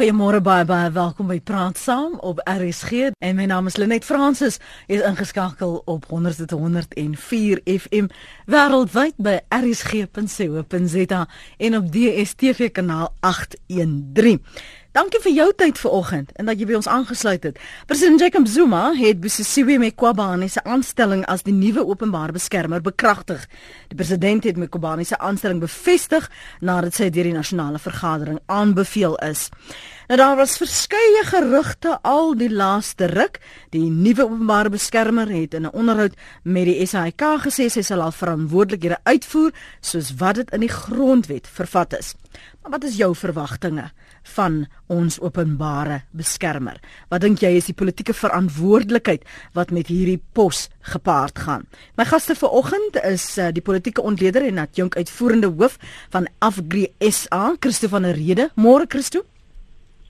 Goeiemôre baie baie welkom by Praat Saam op RSG en my naam is Lenet Fransis is ingeskakel op 100.104 FM wêreldwyd by rsg.co.za en op DStv kanaal 813. Dankie vir jou tyd vanoggend en dat jy by ons aangesluit het. President Jacob Zuma het Busisiwe Mqobane se aanstelling as die nuwe openbare beskermer bekragtig. Die president het Mqobane se aanstelling bevestig nadat sy deur die nasionale vergadering aanbeveel is. Nou daar was verskeie gerugte al die laaste ruk. Die nuwe openbare beskermer het in 'n onderhoud met die SAIK gesê sy sal al verantwoordelikhede uitvoer soos wat dit in die grondwet vervat is. Maar wat is jou verwagtinge? Van ons openbare beskermer. Wat dink jy is die politieke verantwoordelikheid wat met hierdie pos gepaard gaan? My gaste vanoggend is uh, die politieke ontleder en adjunk uitvoerende hoof van Afgri SA, Christo van der Rede. Môre Christo.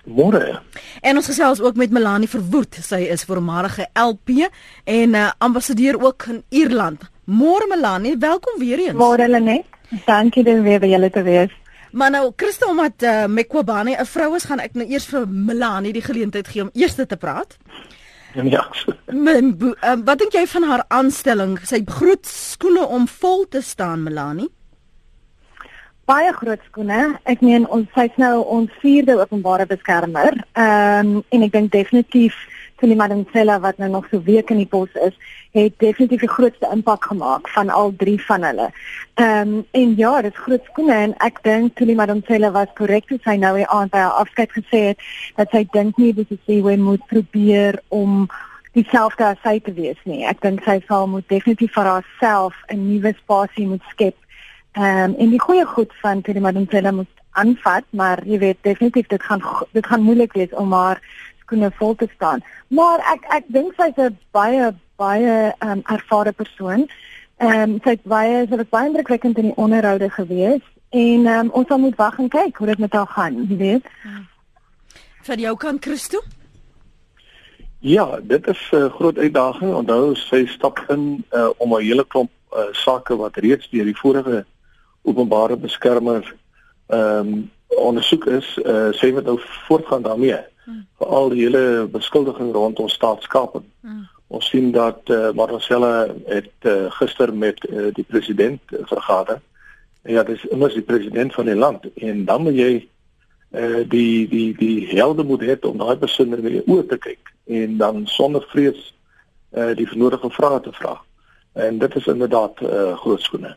Môre. En ons gesels ook met Melanie Verwoed. Sy is voormalige LP en uh, ambassadeur ook in Ierland. Môre Melanie, welkom weer eens. Môre Lenet. Dankie dat jy weer by julle te wees. Maar nou Christo omdat uh, Mekwabane 'n vrou is, gaan ek nou eers vir Melanie die geleentheid gee om eers te praat. Ja. Men, uh, wat dink jy van haar aanstelling? Sy groot skoene om vol te staan, Melanie. Baie groot skoene. Ek meen ons sy's nou ons vierde openbare beskermer. Ehm um, en ek dink definitief Tuli Madonsela wat nou nog so week in die pos is, het definitief die grootste impak gemaak van al drie van hulle. Ehm um, en ja, dit is groot skoene en ek dink Tuli Madonsela was korrek toe sy nou aan by haar afskeid gesê het dat sy dink nie dis sy hoe moet probeer om dieselfde as sy te wees nie. Ek dink sy sal moet definitief vir haarself 'n nuwe spasie moet skep. Ehm um, en die goeie goed van Tuli Madonsela moet aanvat, maar jy weet definitief dit gaan dit gaan moeilik wees om haar skoene vol te staan. Maar ek ek dink sy's 'n baie baie um, ervare persoon. Ehm um, sy't baie sy het baie indrukwekkend in die onderhoude gewees en um, ons sal moet wag en kyk hoe dit met haar gaan, jy weet. Hmm. Vir jou kan Christo? Ja, dit is 'n uh, groot uitdaging. Onthou sy stap in uh, om 'n hele klomp uh, sake wat reeds deur die vorige openbare beskermer ehm um, ondersoek is, uh, sy moet nou voortgaan daarmee veral die hele beskuldiging rondom staatskaping. Hmm. Ons sien dat eh uh, Marcella het uh, gister met uh, die president uh, vergader. Ja, dis immers die president van die land en dan moet jy eh uh, die die die helde moet hê om daai besonder weer oor te kyk en dan sonder vrees eh uh, die vernodige vrae te vra. En dit is inderdaad eh uh, groot skoene.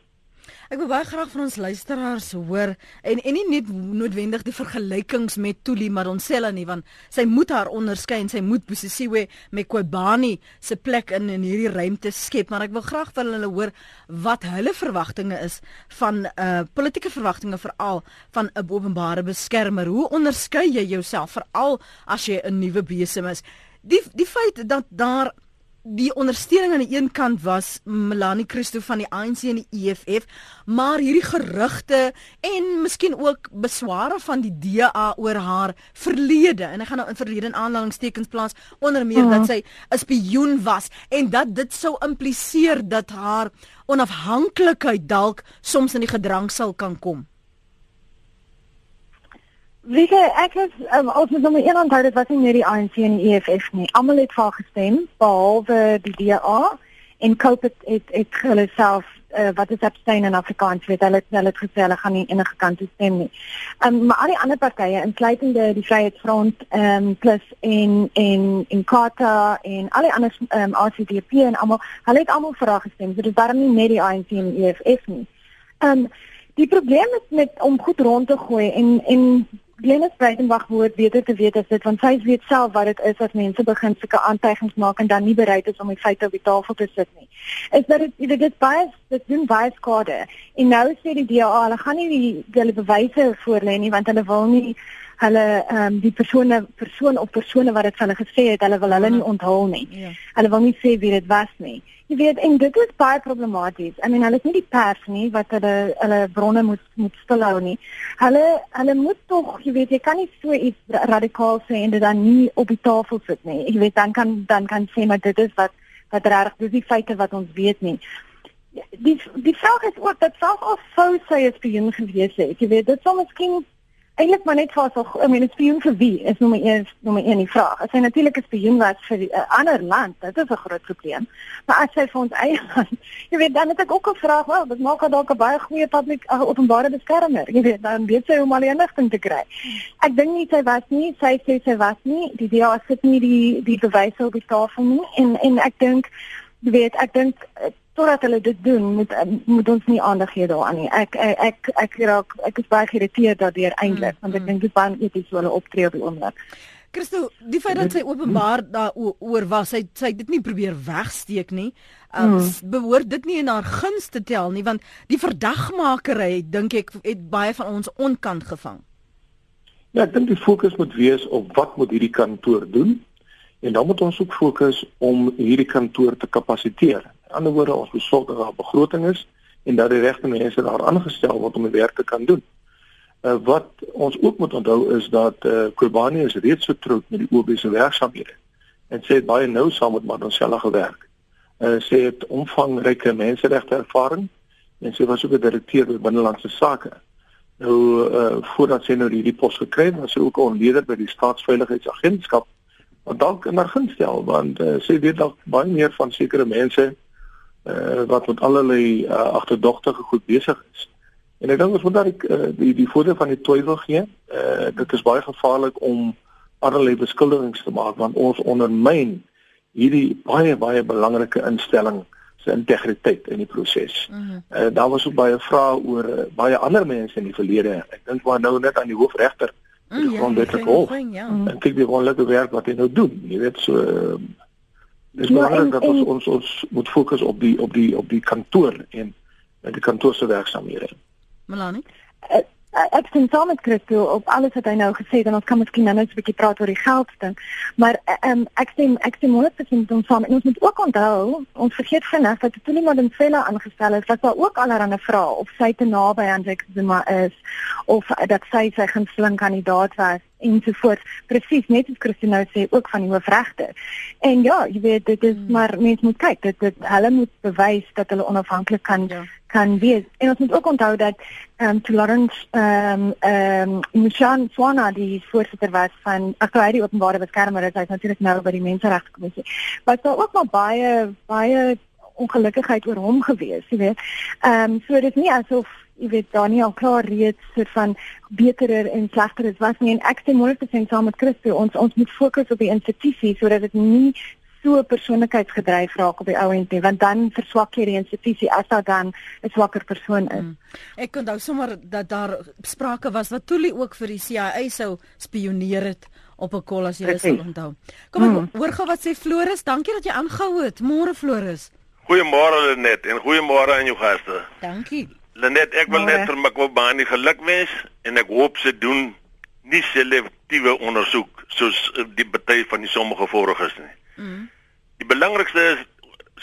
Ek wil baie graag van ons luisteraars hoor en en nie net noodwendig die vergelykings met Tuli Madonsela nie want sy moet haar onderskei en sy moet Busisiwe Mqobani se plek in in hierdie ruimte skep maar ek wil graag van hulle hoor wat hulle verwagtinge is van uh politieke verwagtinge veral van 'n openbare beskermer. Hoe onderskei jy jouself veral as jy 'n nuwe besem is? Die die feit dat daar die ondersteuning aan die een kant was Melanie Christo van die ANC en die EFF, maar hierdie gerugte en miskien ook besware van die DA oor haar verlede en ek gaan nou in verlede in aanhalingstekens plaas onder meer dat mhm. sy 'n spioen was en dat dit sou impliseer dat haar onafhanklikheid dalk soms in die gedrang sal kan kom. Wie ek het um, as ons nou een onthou dit was nie net die ANC en die EFF nie. Almal het vir gestem behalwe die DA en Cope het het, het hulle self uh, wat is abstain in Afrikaans weet hulle hulle het gesê hulle gaan nie enige kant toe stem nie. Um, maar al die ander partye insluitende die Vryheidsfront ehm um, plus en en en Kata en al die ander ehm um, ACDP en almal hulle het almal vir haar gestem. So dit is daarom nie net die ANC en die EFF nie. Ehm um, die probleem is met om goed rond te gooi en en Glenys Breitenberg moet beter te weet as dit want sy weet self wat dit is as mense begin sulke aantuigings maak en dan nie bereid is om die feite op die tafel te sit nie. Is dat dit dit dit baie dit doen baie skade. En nou sê die DA hulle gaan nie die hulle bewyse voorlê nie want hulle wil nie hulle ehm um, die persone persoon of persone wat dit hulle gesê het, hulle wil hulle nie onthul nie. Ja. Hulle wil nie sê wie dit was nie. Jy weet en dit is baie problematies. I mean hulle is nie die pers nie wat hulle hulle bronne moet moet stilhou nie. Hulle hulle moet tog, jy weet, jy kan nie so iets radikaal sê en dit dan nie op die tafel sit nie. Jy weet dan kan dan kan sê maar dit is wat wat reg dis die feite wat ons weet nie. Die die vraag is ook dat selfs al sou sy as beheer gewees het. Jy weet, dit sou miskien eintlik maar net so, I mean, 'n spioen vir wie is nommer 1 nommer 1 die vraag. As hy natuurlik 'n spioen was vir 'n uh, ander land, dit is 'n groot probleem. Maar as hy vir ons eie land, jy weet, dan het ek ook 'n vraag, wel, dit maak dalk 'n baie goeie publiek uh, openbare beskermer. Jy weet, dan weet sy hoe om al die inligting te kry. Ek dink nie sy was nie, sy sê sy was nie. Die DA sit nie die die bewyse op die tafel nie en en ek dink jy weet, ek dink uh, totdat hulle dit doen moet eh, moet ons nie aandag gee daaraan nie. Ek ek ek ek raak ek is baie geïrriteerd daardeur eintlik mm, want ek mm. dink dit baie eties hoe hulle optree op die oomblik. Christo, die feit dat sy openbaar daaroor was, sy sy dit nie probeer wegsteek nie. Um, mm. behoort dit nie in haar guns te tel nie want die verdagmakery dink ek het baie van ons onkant gevang. Ja, ek dink die fokus moet wees op wat moet hierdie kantoor doen en dan moet ons ook fokus om hierdie kantoor te kapasiteer ander woorde ons moet sorg dat daar begroting is en dat die regte mense daar aangestel word om die werk te kan doen. Uh, wat ons ook moet onthou is dat eh uh, Kobani is reeds vertroud met die OB se werksamehede en sê baie nou saam met Madonsela gewerk. Eh uh, sê het omvangryke menseregte ervaring en sy was ook 'n direkteur by binnelandse sake. Nou eh uh, voordat sy nou hierdie pos gekry het, was sy ook 'n onleder by die staatsveiligheidsagentskap wat dalk in haar gunstel want uh, sy weet dalk baie meer van sekere mense uh, wat met allerlei uh, agterdogtige goed besig is. En ek dink ons moet daar die uh, die, die voordeel van die twyfel gee. Uh, dit is baie gevaarlik om allerlei beskuldigings te maak want ons ondermyn hierdie baie baie belangrike instelling se integriteit in die proses. Mm -hmm. uh, daar was ook baie vrae oor uh, baie ander mense in die verlede. Ek dink maar nou net aan die hoofregter mm, die grondwetlike hof. Ja. En kyk die wonderlike werk wat hy nou doen. Jy weet so uh, Dis ja, belangrik dat ons ons ons moet fokus op die op die op die kantoor en die kantoor se werksamehede. Melanie? Uh, ek sien saam met Christo op alles wat hy nou gesê het en ons kan miskien nou net 'n bietjie praat oor die geld ding. Maar um, ek sien ek sien moet dit doen saam en ons moet ook onthou, ons vergeet vinnig dat toe iemand in Vella aangestel is, was daar ook allerlei vrae of sy te naby aan Jacob Zuma is of dat sy sy gunsteling kandidaat was ensovoorts presies net soos Christine nou sê ook van die hoofregter. En ja, jy weet dit is hmm. maar mens moet kyk dit dit hulle moet bewys dat hulle onafhanklik kan ja kan wees. En ons moet ook onthou dat ehm um, Lawrence ehm um, ehm um, Mushan Swana die voorsitter was van Akwaari Openbare Beskermer, hy is natuurlik nou by die Menseregkommissie. Maar daar ook maar baie baie ongelukkigheid oor hom gewees, jy weet. Ehm um, so dit is nie asof jy weet Daniel klaar reeds soort van beterer en slegter is was nie en ek sê môre te sien saam met Christo ons ons moet fokus op die institusie sodat dit nie so persoonlikheidsgedryf raak op die ou end nie want dan verswak jy die institusie as daar dan 'n swakker persoon is. Mm. Ek onthou sommer dat daar sprake was wat Tuli ook vir die CIA sou spioneer het op 'n kol as jy dit sal onthou. Kom ek mm. hoor gou wat sê Floris, dankie dat jy aangehou het. Môre Floris. Goeiemôre Lenet en goeiemôre aan jou gaste. Dankie. Lenet, ek wil Moore. net vir Makwabani gelukwens en ek hoop se doen nie selektiewe ondersoek soos die party van die sommige voriges nie. Mm. Die belangrikste is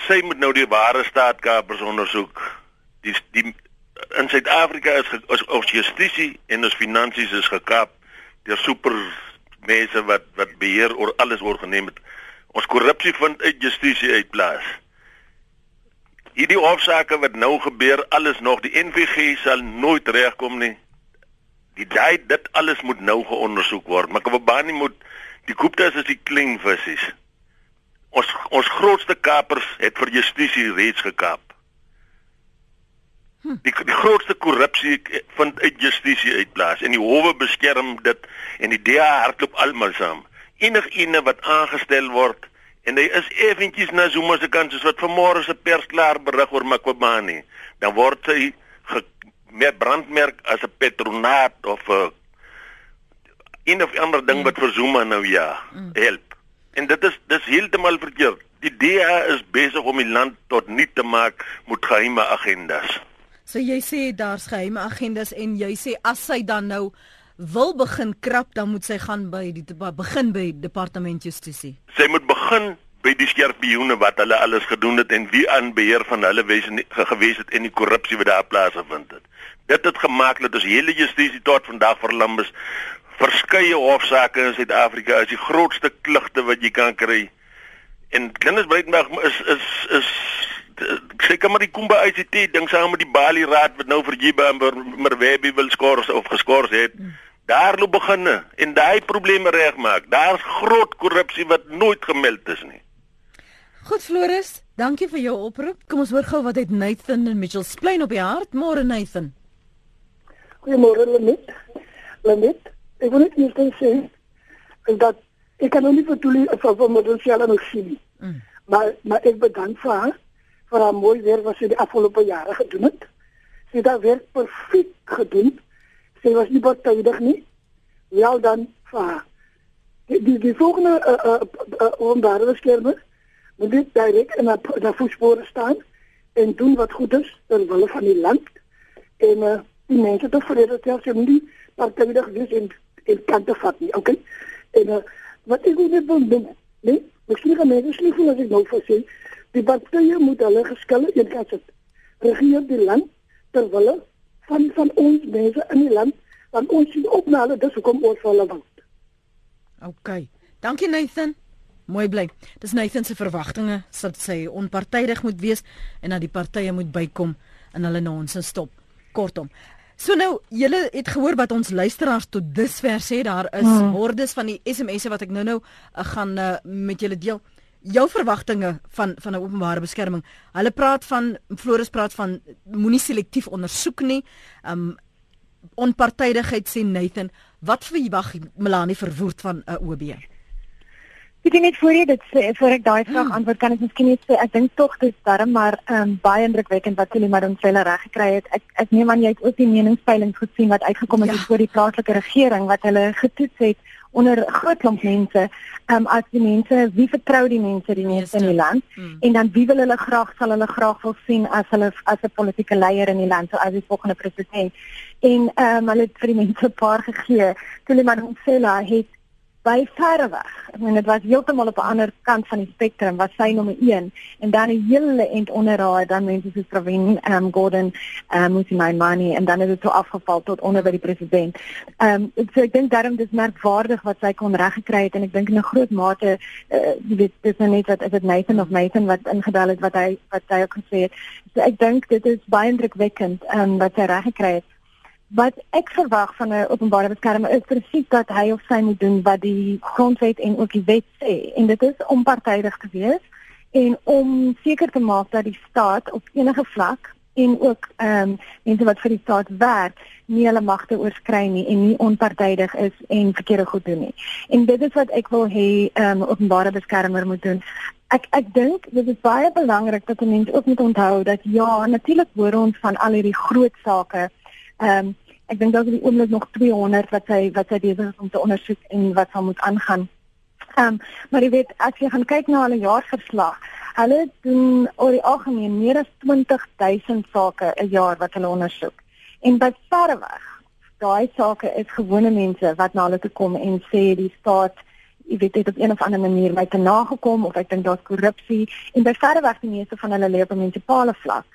sy moet nou die ware staatkapers ondersoek. Die die in Suid-Afrika is, is ons justisie en ons finansies is gekaap deur super mense wat wat beheer oor alles word geneem het. Ons korrupsie vind uit justisie uit plaas. Hierdie hofsaake wat nou gebeur, alles nog die NVG sal nooit regkom nie. Die daai dit alles moet nou geondersoek word. Maar Kobani moet die Gupta's is die klein visies ons ons grootste kapers het vir justisie reeds gekaap. Hm. Die, die grootste korrupsie vind uit justisie uitplaas en die howe beskerm dit en die DA hardloop almal saam. Enigene wat aangestel word en hy is effentjies na Zuma se kant soos wat vanmôre se pers klaar berig oor Makwabani, dan word hy met brandmerk as 'n patronaat of 'n een of ander ding hm. wat vir Zuma nou ja help. En dit is dis heeltemal verkeerd. Die DA is besig om die land tot nut te maak met geheime agendas. So jy sê daar's geheime agendas en jy sê as sy dan nou wil begin krap, dan moet sy gaan by die begin by departement justisie. Sy moet begin by die skerpioene wat hulle alles gedoen het en wie aan beheer van hulle wees gewees het en die korrupsie wat daar plaasgevind het. Dit het gemaak dat ons hele justisie tot vandag verlam is verskeie hofsaake in Suid-Afrika is die grootste klugte wat jy kan kry. En Dennis Breitenberg is is is seker maar die Kumba ICT ding saam met die Bali Raad wat nou vir Jiba Merwebi wil skors of geskors het. Daar loop beginne en daai probleme regmaak. Daar's groot korrupsie wat nooit gemeld is nie. Goed Floris, dankie vir jou oproep. Kom ons hoor gou wat het Nathan en Mitchell Splein op die hart. Môre Nathan. Goeiemôre Lenet. Lenet, ek wil net net sê dat ek kan nie vir toe van van Modelsela nog sien. Mm. Maar maar ek bedank vir haar vir haar mooi werk wat sy die afgelope jare gedoen het. Sy het haar werk perfek gedoen. Sy was nie partydig nie. Wel dan vir haar. Die die, die volgende uh, uh, uh, openbare beskermer moet dit direk in haar voetspore staan en doen wat goed is ter wille van die land en uh, die mense te vrede stel sy nie partydig wees en en kan te vat nie. Okay? En uh, wat ek wil net doen, nee, miskien gaan mense sê voel as ek nou vir sê die partye moet hulle geskille eenkant sit. Regeer die land ter wille van van ons mense in die land want ons sien op na hulle dis hoekom ons hulle want. OK. Dankie Nathan. Mooi bly. Dis Nathan se verwagtinge dat sy onpartydig moet wees en dat die partye moet bykom en hulle na ons stop. Kortom. So nou, julle het gehoor wat ons luisteraars tot dusver sê daar is hmm. hordes van die SMS'e wat ek nou-nou uh, gaan uh, met julle deel. Jou verwagtinge van van 'n openbare beskerming. Hulle praat van Floris praat van moenie selektief ondersoek nie. Um onpartydigheid sê Nathan. Wat verwag Melanie verwoord van 'n uh, OB? Ek dink net voor jy dit sê, voor ek daai vraag hmm. antwoord, kan ek miskien net sê ek dink tog dit darm maar ehm um, baie indrukwekkend wat Celine Madonsela reg gekry het. Ek ek neem aan jy het ook die meningspeilings gesien wat uitgekom het ja. voor die plaaslike regering wat hulle getoets het onder groot klomp mense, ehm um, as die mense, wie vertrou die mense die mense in die land hmm. en dan wie wil hulle graag sal hulle graag wil sien as hulle as 'n politieke leier in die land, so as die volgende president. En ehm um, hulle het vir die mense 'n paar gegee. Celine Madonsela het by verre weg. Ek meen dit was heeltemal op 'n ander kant van die spektrum wat sy nommer 1 en dan 'n hele end onder haar dan mense soos Pravin um, Gordhan, um, Musi Maimani en dan het dit so afgeval tot onder by die president. Ehm um, so ek dink daarom dis merkwaardig wat sy kon reggekry het en ek dink in 'n groot mate uh, jy weet dis nou net wat is dit Nathan of Nathan wat ingebel het wat hy wat hy ook gesê het. So ek dink dit is baie indrukwekkend um, wat sy reggekry het wat ek verwag van 'n openbare beskermer is presies dat hy of sy moet doen wat die grondwet en ook die wet sê en dit is om partydig te wees en om seker te maak dat die staat op enige vlak en ook ehm um, mense wat vir die staat werk nie hulle magte oorskry nie en nie onpartydig is en verkeerde goed doen nie. En dit is wat ek wil hê ehm um, openbare beskermer moet doen. Ek ek dink dit is baie belangrik dat mense ook moet onthou dat ja, natuurlik hoor ons van al hierdie groot sake Ehm um, ek dink daar is die oomblik nog 200 wat sy wat sy besig is om te ondersoek en wat sal moet aangaan. Ehm um, maar jy weet as jy gaan kyk na hulle jaarverslag, hulle doen oor die algemeen meer as 20000 sake 'n jaar wat hulle ondersoek. En by verre weg, daai sake is gewone mense wat na hulle toe kom en sê die staat jy weet dit op een of ander manier my te nagekom of ek dink daar's korrupsie en by verre weg die meeste van hulle lê op 'n munisipale vlak.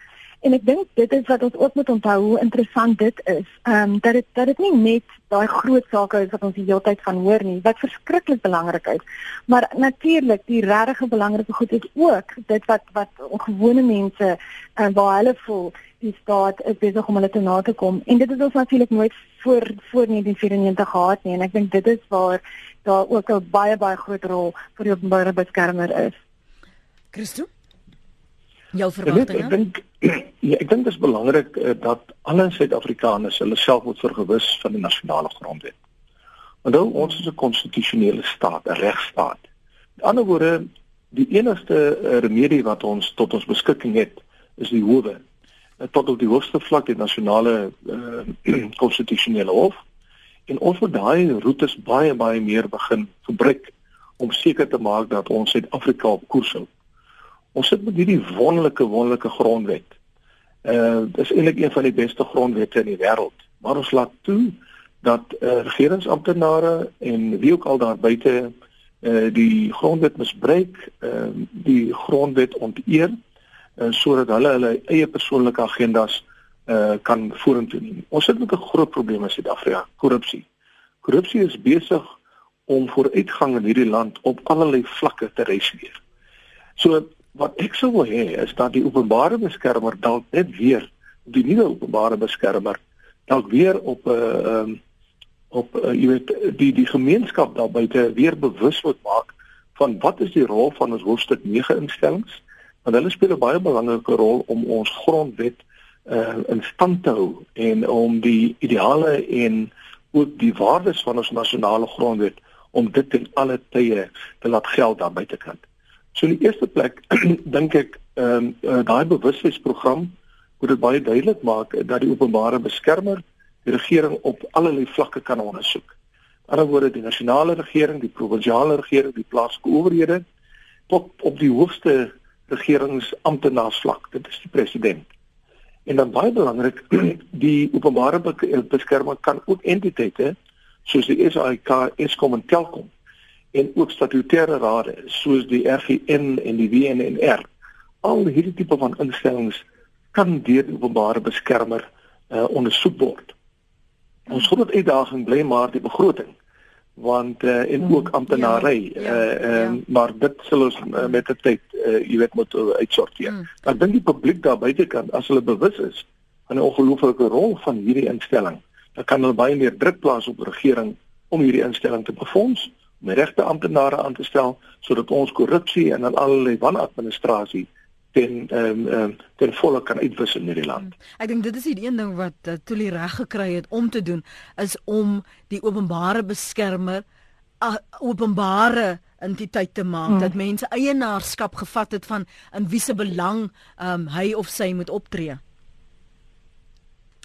En ek dink dit is wat ons ook moet onthou hoe interessant dit is. Ehm um, dat dit dat dit nie net daai groot sake is wat ons die hele tyd van hoor nie, wat verskriklik belangrik is. Maar natuurlik, die regtig belangrike goed is ook dit wat wat gewone mense en uh, waar hulle voel die staat is besig om hulle te na te kom. En dit is ons natuurlik nooit voor voor 1994 gehad nie en ek dink dit is waar daar ook 'n baie baie groot rol vir die openbare beskermer is. Christo jou verwagtinge? Ek dink ja, ek dink dit is belangrik uh, dat alle Suid-Afrikaners hulle self moet vergewis van die nasionale grondwet. Onthou ons is 'n konstitusionele staat, 'n regstaat. Met ander woorde, die enigste uh, remedie wat ons tot ons beskikking het, is die howe. Uh, tot op die hoogste vlak die nasionale konstitusionele uh, hof. En ons moet daai roetes baie baie meer begin gebruik om seker te maak dat ons Suid-Afrika op koers hou. Ons sit met hierdie wonderlike wonderlike grondwet. Uh dis eintlik een van die beste grondwette in die wêreld. Maar ons laat toe dat uh, regeringsamptenare en wie ook al daar buite uh die grondwet misbruik, uh die grondwet onteer uh, sodat hulle hulle eie persoonlike agendas uh kan vorentoe neem. Ons sit met 'n groot probleem in Suid-Afrika, korrupsie. Korrupsie is besig om vooruitgang in hierdie land op allerlei vlakke te regisseer. So wat ek sou wil hê is dat die openbare beskermer dalk net weer die nuwe openbare beskermer dalk weer op 'n uh, um, op uh, jy weet die die gemeenskap daar buite weer bewus moet maak van wat is die rol van ons hoofstuk 9 instellings want hulle speel 'n baie belangrike rol om ons grondwet uh, in stand te hou en om die ideale en ook die waardes van ons nasionale grondwet om dit in alle tye te laat geld daar buitekant. So in die eerste plek dink ek ehm um, uh, daai bewustheidsprogram moet dit baie duidelik maak dat die openbare beskermer die regering op allerlei vlakke kan ondersoek. In ander woorde die nasionale regering, die provinsiale regering, die plaaslike owerhede tot op die hoogste regeringsamptenaarsvlak, dit is die president. En dan baie belangrik, die openbare beskermer kan ook entiteite soos die SAIK, Eskom en Telkom en ook statutêre rade soos die RGN en die WNR al hierdie tipe van instellings kan deur die openbare beskermer uh, ondersoek word. Ons groot uitdaging bly maar die begroting want uh, en ook amptenary ja, ja, uh, ja. Um, maar dit sal ons uh, met die tyd uh, jy weet moet uh, uitsorteer. Mm. Ek dink die publiek daar buitekant as hulle bewus is van die ongelooflike rol van hierdie instelling, dan kan hulle baie meer druk plaas op die regering om hierdie instelling te befonds, om regte amptenare aan te stel sodat ons korrupsie en dan allerlei wanadministrasie ten ehm um, um, ten volle kan uitwis in hierdie land. Hmm. Ek dink dit is die een ding wat uh, Tuli reg gekry het om te doen is om die openbare beskermer uh, openbare entiteit te maak hmm. dat mense eienaarskap gevat het van in wie se belang ehm um, hy of sy moet optree.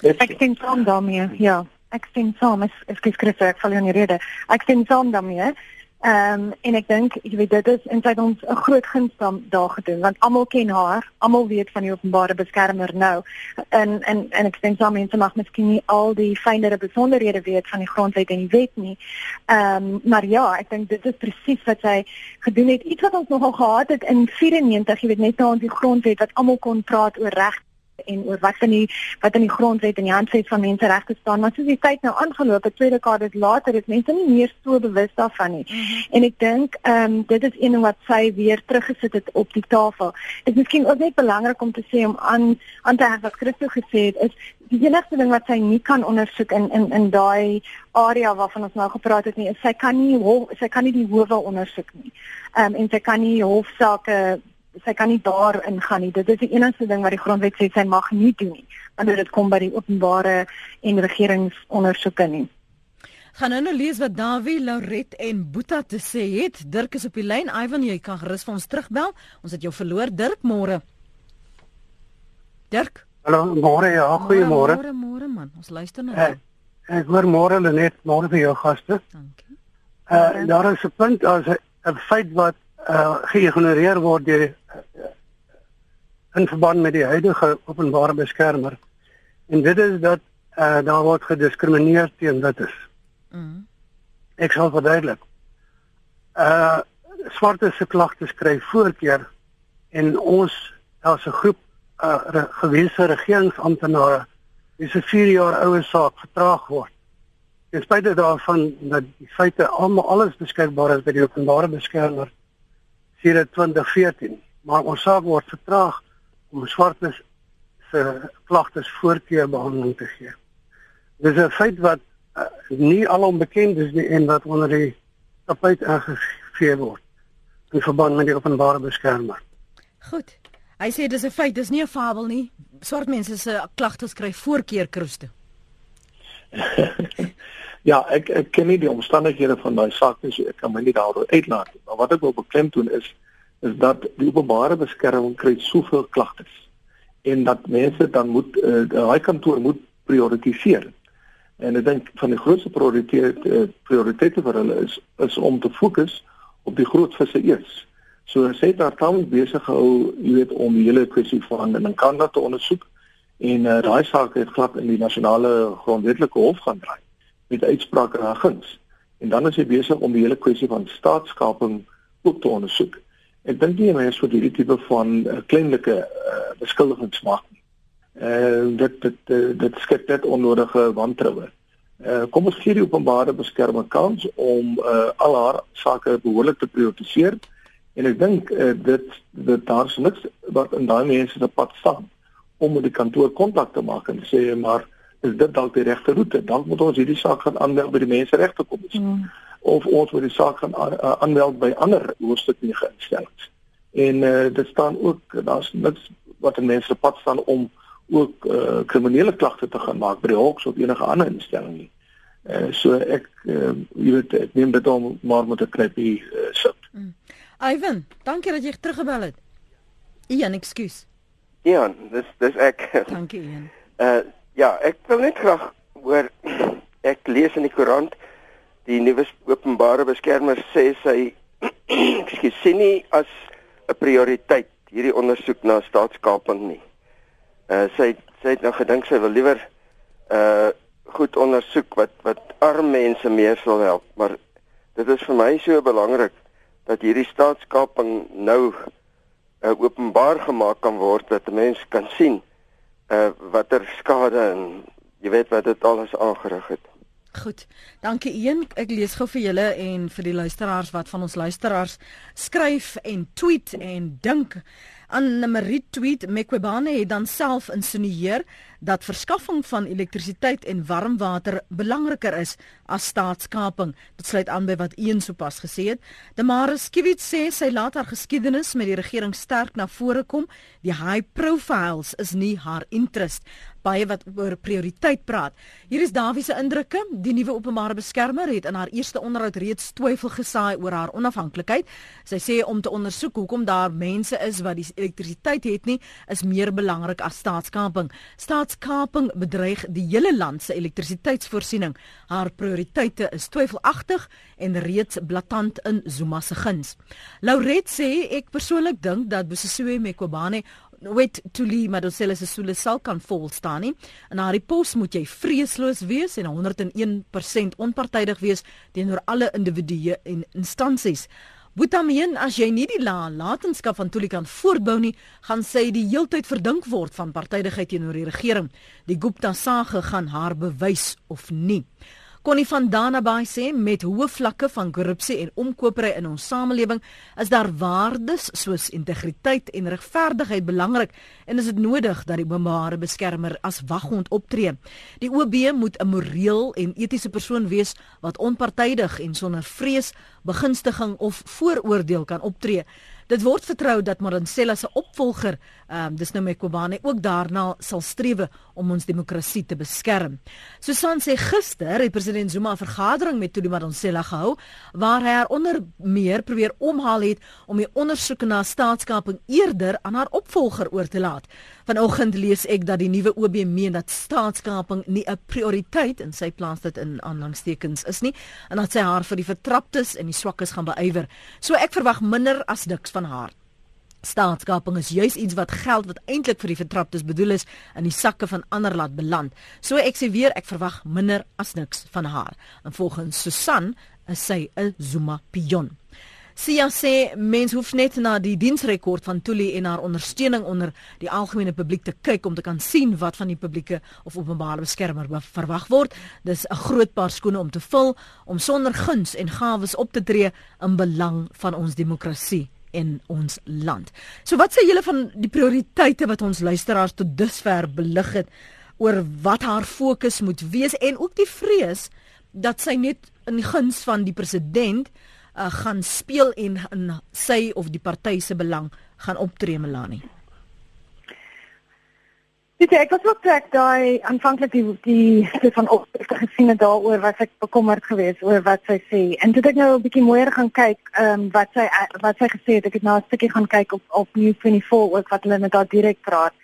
Ek sien saam daarmee. Ja, ek sien saam. Ek skryf ek val in die rede. Ek sien saam daarmee. Ehm um, en ek dink jy weet dit is en sy ons 'n groot guns daar gedoen want almal ken haar, almal weet van die openbare beskermer nou. En en en ek dink sommige mense mag miskien nie al die fynere besonderhede weet van die grondwet en die wet nie. Ehm um, maar ja, ek dink dit is presies wat sy gedoen het. Iets wat ons nogal gehad het in 94, jy weet net na ons die grondwet wat almal kon praat oor reg en oor wat in die wat in die grondwet en die handves van menseregte staan. Maar soos die tyd nou aangeloop het twee dekades later is mense nie meer so bewus daarvan nie. Mm -hmm. en ek dink ehm um, dit is een ding wat sy weer teruggesit het op die tafel. Dit is miskien ook net belangrik om te sê om aan aan te hang wat Christo gesê het is die enigste ding wat sy nie kan ondersoek in in in daai area waarvan ons nou gepraat het nie is sy kan nie hof, sy kan nie die howe ondersoek nie. Ehm um, en sy kan nie hofsaake sy kan nie daar ingaan nie. Dit is die enigste ding wat die grondwet sê sy mag nie doen nie wanneer dit kom by die openbare en regeringsondersoeke nie. Gaan nou lees wat Dawie, Lauret en Boeta te sê het. Dirk is op die lyn. Ivan, jy kan gerus vir ons terugbel. Ons het jou verloor, Dirk, môre. Dirk? Hallo, môre ja, goeiemôre. Môre, môre man. Ons luister nou. Ek, ek hoor môre net môre vir jou gaste. Dankie. Uh daar is 'n punt, as 'n feit wat uh geïgnoreer word deur uh, in verband met die huidige openbare beskermer. En dit is dat uh daar word gediskrimineer teen dit is. Mm. Ek sal verduidelik. Uh swarte se klagtes kry voorkeur en ons as 'n groep uh re, gewese regeringsamptenare is 'n 4 jaar oue saak vertraag word. Ten spyte daarvan dat die feite almal alles beskikbaar is by die openbare beskermer sedert 2014, maar ons saak word vertraag om swartes se klagtes voorkeur behandeling te gee. Dis 'n feit wat uh, nie alom bekend is nie en wat onder die tapijt aangegee word in verband met die openbare beskermer. Goed. Hy sê dis 'n feit, dis nie 'n fabel nie. Swart mense se klagtes kry voorkeur kruiste. Ja, ek ek ken nie die omstandighede van daai saak nie, so ek kan my nie daaroor uitlaat nie. Maar wat ek wil beklemtoon is is dat die openbare beskerming kry soveel klagtes en dat mense dan moet uh, daai kantoor moet prioritiseer. En ek dink van die grootste prioriteit uh, prioritette vir hulle is is om te fokus op die groot visse eers. So sê daar tans besig gehou, jy weet, om die hele kwessie van in Kanada te ondersoek en uh, daai saak het glad in die nasionale grondwetlike hof gaan draai met uitsprake en guns. En dan is hy besig om die hele kwessie van staatskaping ook te ondersoek. Ek dink nie mense vir hierdie tipe van uh, kleinlike uh, beskuldigings maak nie. Uh dit dit uh, dit skep net onnodige wantroue. Uh kom ons gee die openbare beskerming kans om uh al haar sake behoorlik te prioritiseer en ek dink uh, dit dit daar's niks wat in daai mense se pad staan om met die kantoor kontak te maak en sê maar is dit dalk die regte roete. Dan moet ons hierdie saak gaan aanmeld by die menseregte kommissie. Mm. Of ons moet die saak gaan aanmeld by ander hoofstuk 9 instellings. En uh, dit staan ook daar's niks wat 'n mens se pad staan om ook uh, kriminele klagte te gaan maak by die hoks of enige ander instelling nie. Uh, so ek uh, jy weet ek neem dit om maar met 'n knippie uh, sit. Mm. Ivan, dankie dat jy teruggebel het. Ian, ekskuus. Ian, dis dis ek. Dankie Ian. Uh ja, ek wil net graag hoor ek lees in die koerant die nuwe openbare beskermer sê sy ekskuus sien nie as 'n prioriteit hierdie ondersoek na staatskaping nie. Uh sy sy het nou gedink sy wil liewer uh goed ondersoek wat wat arm mense meer sal help, maar dit is vir my so belangrik dat hierdie staatskaping nou uh, openbaar gemaak kan word dat 'n mens kan sien uh watter skade en jy weet wat dit alles aangerig het. Goed. Dankie een. Ek lees gou vir julle en vir die luisteraars wat van ons luisteraars skryf en tweet en dink aan 'n Marie tweet Mekwebane het dan self insinueer dat verskaffing van elektrisiteit en warm water belangriker is as staatskaping. Dit sluit aan by wat een sopas gesê het. Damaris Kiewit sê sy laat haar geskiedenis met die regering sterk na vore kom. Die high profiles is nie haar interest baie wat oor prioriteit praat. Hier is Dawie se indrukke. Die nuwe openbare beskermer het in haar eerste onderhoud reeds twyfel gesaai oor haar onafhanklikheid. Sy sê om te ondersoek hoekom daar mense is wat die elektrisiteit het nie, is meer belangrik as staatskaping. Staatskaping bedreig die hele land se elektrisiteitsvoorsiening. Haar prioriteite is twyfelagtig en reeds blaatant in Zuma se guns. Lauret sê ek persoonlik dink dat Bosisiwe Mekobane wet Tuli Madosela se sule sal kan vol staan nie. In haar pos moet jy vreesloos wees en 101% onpartydig wees teenoor alle individue en instansies. Boetamien as jy nie die nalatenskap van Tuli kan voortbou nie, gaan sy die heeltyd verdink word van partydigheid teenoor die regering. Die Gupta sage gaan haar bewys of nie. Connie van Danabaai sê met hoë vlakke van korrupsie en omkopery in ons samelewing is daar waardes soos integriteit en regverdigheid belangrik en is dit nodig dat die openbare beskermer as waghond optree. Die OB moet 'n moreel en etiese persoon wees wat onpartydig en sonder vrees, begunstiging of vooroordeel kan optree. Dit word vertrou dat Maransela se opvolger, um, dis nou Mekobane, ook daarna sal strewe om ons demokrasie te beskerm. Susan sê gister het president Zuma 'n vergadering met Tuli Maransela gehou waar hy haar onder meer probeer omhaal het om die ondersoeke na staatskaping eerder aan haar opvolger oor te laat. Vanoggend lees ek dat die nuwe OB meen dat staatskaping nie 'n prioriteit in sy plaas dit in aanhalingstekens is nie en dat sy haar vir die vertraptes en die swakkes gaan beywer. So ek verwag minder as niks van haar. Staatskaping is juis iets wat geld wat eintlik vir die vertraptes bedoel is in die sakke van ander laat beland. So ek sê weer ek verwag minder as niks van haar. En volgens Susan is sy 'n Zuma pion. Sia sê mens hoef net na die diensrekord van Tuli en haar ondersteuning onder die algemene publiek te kyk om te kan sien wat van die publieke of openbare beskermer verwag word. Dis 'n groot paar skoene om te vul om sonder guns en gawes op te tree in belang van ons demokrasie in ons land. So wat sê julle van die prioriteite wat ons luisteraars tot dusver belig het oor wat haar fokus moet wees en ook die vrees dat sy net in guns van die president uh, gaan speel en in sy of die party se belang gaan optree Melanie. Dit ek was ook trek daai aanvanklik die die van opskrifte gesien het daaroor wat ek bekommerd geweest oor wat sy sê. En toe ek nou 'n bietjie mooier gaan kyk, ehm um, wat sy wat sy gesê het, ek het nou 'n stukkie gaan kyk op op News24 ook wat hulle met haar direk praat.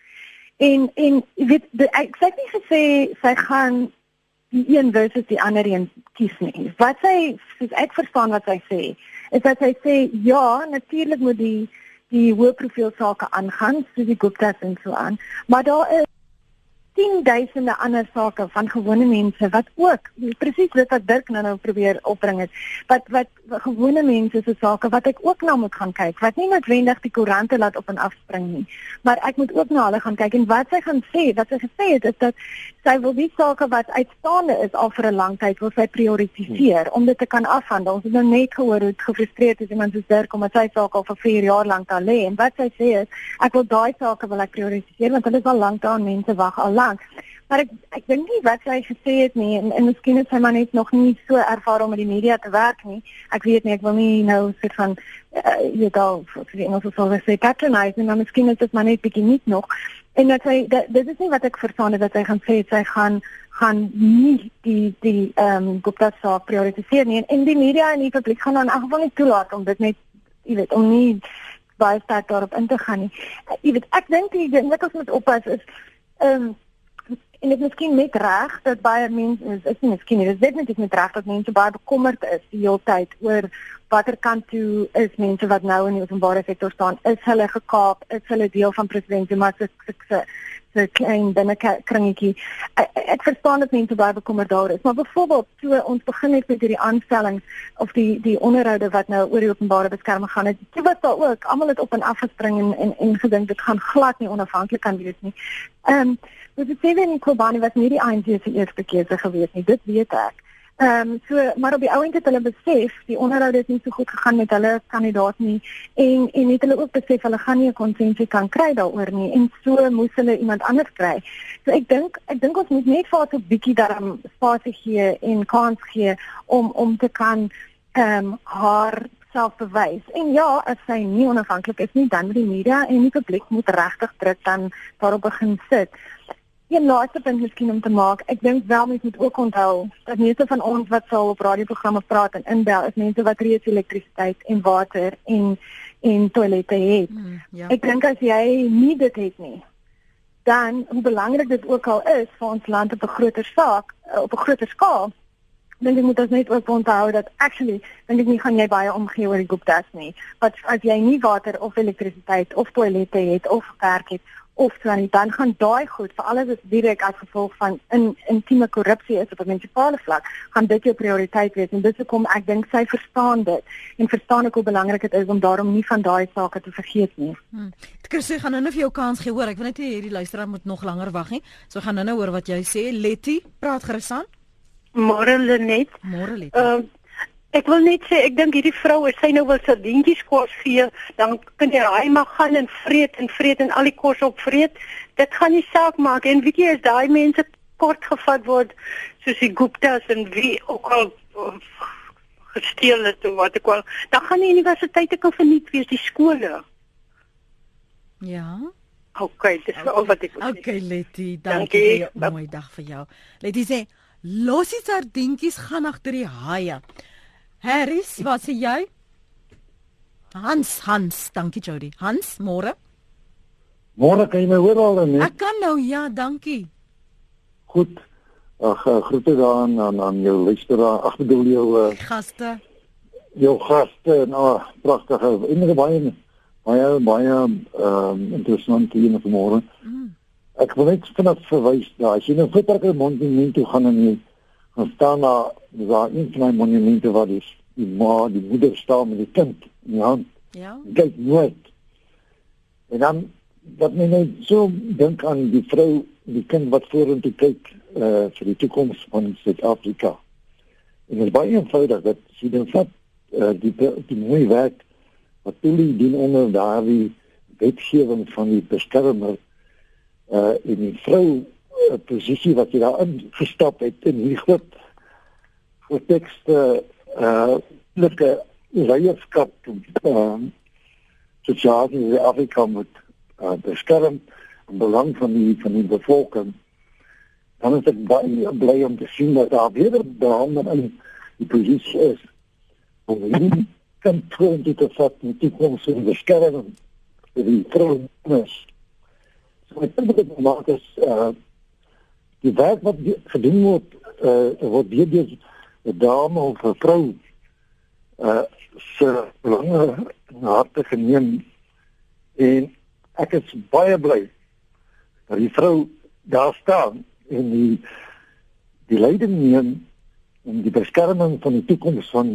En en jy weet ek sê nie gesê sy gaan die een versus die ander een kies nie. Wat sy soos ek verstaan wat sy sê, is dat sy sê ja, natuurlik moet die die hoë profiel sake aangaan, soos die Gupta's en so aan, maar daar is tienduisende ander sake van gewone mense wat ook presies dit wat Dirk nou nou probeer opbring het wat wat, wat gewone mense se sake wat ek ook na moet gaan kyk wat nie noodwendig die koerante laat op en af spring nie. Maar ek moet ook na hulle gaan kyk en wat sy gaan sê wat sy gesê het is dat sy wil die sake wat uitstaande is al vir 'n lang tyd wil sy prioritiseer om dit te kan afhandel. Ons het nou net gehoor hoe gefrustreerd is iemand soos Dirk omdat sy saak al vir 4 jaar lank daar lê en wat sy sê is ek wil daai sake wil ek prioritiseer want hulle is al lank daar mense wag al lank lank. Maar ek ek dink nie wat sy gesê het nie en, en miskien is sy maar net nog nie so ervare om met die media te werk nie. Ek weet nie, ek wil nie nou sit van uh, jy dalk vir die Engelse sal sê patronize, maar miskien is dit maar net bietjie nie nog. En dat sy dat, dit is nie wat ek verstaan het dat sy gaan sê sy gaan gaan nie die die ehm um, Gupta saak prioritiseer nie en, en die media en die publiek gaan dan in elk geval nie toelaat om dit net jy weet om nie baie sterk daarop in te gaan nie. Uh, jy weet ek dink die ding wat ons moet oppas is ehm um, en dit is miskien net reg dat baie mense is is nie miskien nie, dit is definitief net reg dat mense baie bekommerd is die hele tyd oor watter kant toe is mense wat nou in die openbare sektor staan, is hulle gekaap, is hulle deel van president Zuma se se klein binnekringetjie. Ek, ek verstaan dat mense baie bekommerd daar is, maar byvoorbeeld toe ons begin het met hierdie aanstellings of die die onderhoude wat nou oor die openbare beskerming gaan, het jy wat daar ook almal het op en af gespring en en, en gedink dit gaan glad nie onafhanklik kan wees nie. Ehm um, Dit is sewe in Kobani wat nie die ANC se eerste keuse gewees nie. Dit weet ek. Ehm um, so maar op die ou end het hulle besef die onderhoud het nie so goed gegaan met hulle kandidaat nie en en het hulle ook besef hulle gaan nie 'n konsensus kan kry daaroor nie en so moes hulle iemand anders kry. So ek dink ek dink ons moet net so 'n bietjie daarom spasie gee en kans gee om om te kan ehm um, haar self bewys. En ja, as sy nie onafhanklik is nie, dan moet die media en die publiek moet regtig druk dan daarop begin sit. Ja, laaste punt miskien om te maak. Ek dink wel mense moet ook onthou dat meeste van ons wat sal op radioprogramme praat en inbel is mense wat reeds elektrisiteit en water en en toilette het. Mm, ja. Ek dink as jy nie dit het nie, dan hoe belangrik dit ook al is vir ons land op 'n groter saak, eh, op 'n groter skaal, dink ek moet ons net ook onthou dat actually dink ek nie gaan jy baie omgee oor die Gupta's nie. Want as jy nie water of elektrisiteit of toilette het of werk het of dan dan gaan daai goed vir alles is direk as gevolg van in intieme korrupsie is op 'n munisipale vlak gaan dit jou prioriteit wees en dis hoekom ek dink sy verstaan dit en verstaan ook hoe belangrik dit is om daarom nie van daai sake te vergeet nie. Hmm. Ek kan sê gaan nou net vir jou kans gee hoor ek wil net hê hierdie luisteraar moet nog langer wag nie. So gaan nou-nou hoor wat jy sê Letty praat gerus aan. Môre Lenet. Môre Letty. Uh, Ek wil net sê ek dink hierdie vrou as sy nou wil sardientjies kos gee, dan kan jy raai maar gaan en vreet en vreet en al die kos opvreet. Dit gaan nie saak maak en weet jy as daai mense kort gevat word soos die Gupta's en wie ook al gesteel het of wat ek al, dan gaan die universiteite kan verniet wees, die skole. Ja. OK, dis okay. al wat ek wil sê. OK Letty, dankie. dankie. Mooi dag vir jou. Letty sê Los die sardientjies gaan agter die haie. Harris, wat sê jy? Hans, Hans, dankie Jody. Hans, môre? Môre kan jy my hoor al dan? Ek kan nou, ja, dankie. Goed. Ag, uh, groete daar aan aan jou luisteraar. Ag, bedoel jou uh, gaste. Jou gaste, nou, pragtige. Enige baie baie baie ehm um, interessant hier na môre. Mm. Ek wil net vinnig verwys daar. As jy nou Vitterker Monument toe gaan en jy gaan staan daar waar een van die monumente wat is die ma die moeder staan met die kind in die hand. Ja. Kyk nooit. En dan dat men net so dink aan die vrou, die kind wat vorentoe kyk uh vir die toekoms van Suid-Afrika. En dit is baie eenvoudig dat sy dan vat uh die die mooi werk wat hulle doen onder daardie wetgewing van die beskermer uh in die vrou uh, posisie wat jy daar ingestap het in hierdie groot tekste uh lekker leierskap um sosiaal in Afrika moet uh, beskerm en belang van die van die bevolking. Dan is ek baie bly om te sien dat daar weer behandel in die posisie is om die kan toe dit te vat met die koms in beskerming vir die vrouens so ek dink dit maak is uh die werk wat gedoen word uh word deur 'n dame of 'n vrou uh se lange harte geneem en ek is baie bly dat die vrou daar staan en die die leiding neem in die beskerming van die toekoms van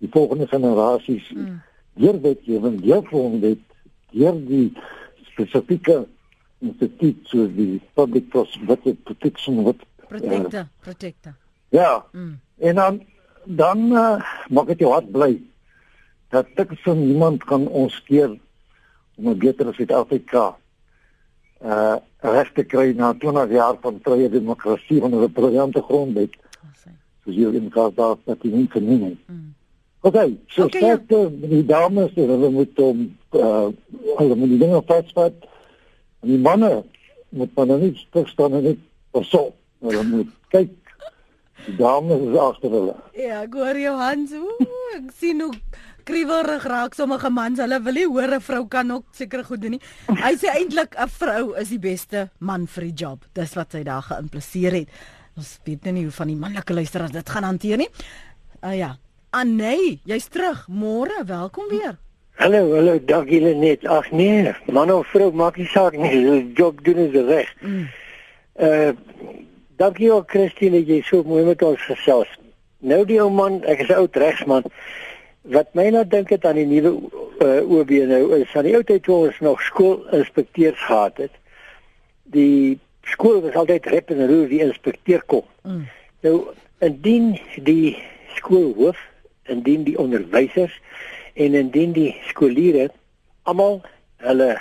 die volgende generasies mm. deur wetgewing deur grondwet deur die spesifieke instituut soos die public protection wat protector uh, protector ja mm. En dan dan uh, maak dit jou hart bly dat ek so niemand kan ons keer om 'n beter Suid-Afrika uh reg te kry na 20 jaar van vrye demokrasie van 'n briljante grondwet. Soos jy in kaart daar dat jy nie kan nie. Mm. Okay, so okay, sê ja. die dames dat hulle moet om uh hulle moet die dinge vasvat. Die manne moet maar net stuk staan en net pasop. Hulle moet kyk. Dames is agter hulle. Ja, goeie Johannes. Ek sien hoe kriewelrig raak sommige mans. Hulle wil nie hoor 'n vrou kan ook seker goed doen nie. Hy sê eintlik 'n vrou is die beste man vir die job. Dis wat sy daar geïmpliseer het. Ons weet nie hoe van die manlike luisteraars dit gaan hanteer nie. Uh ja. Ah nee, jy's terug. Môre, welkom weer. Hallo, hallo, dag julle net. Ag nee, man of vrou maak nie saak nie. Die job doen is reg. Mm. Uh dankie ook Christine, jy so mooi met ons gesels. Nou die ou man, ek is 'n oud regsman. Wat my nou dink het aan die nuwe uh, OB nou is aan die ou tyd toe ons nog skoolinspekteurs gehad het. Die skool was altyd rep en roer die inspekteur kom. Mm. Nou indien die skoolhoof, indien die onderwysers en indien die skooliere almal hulle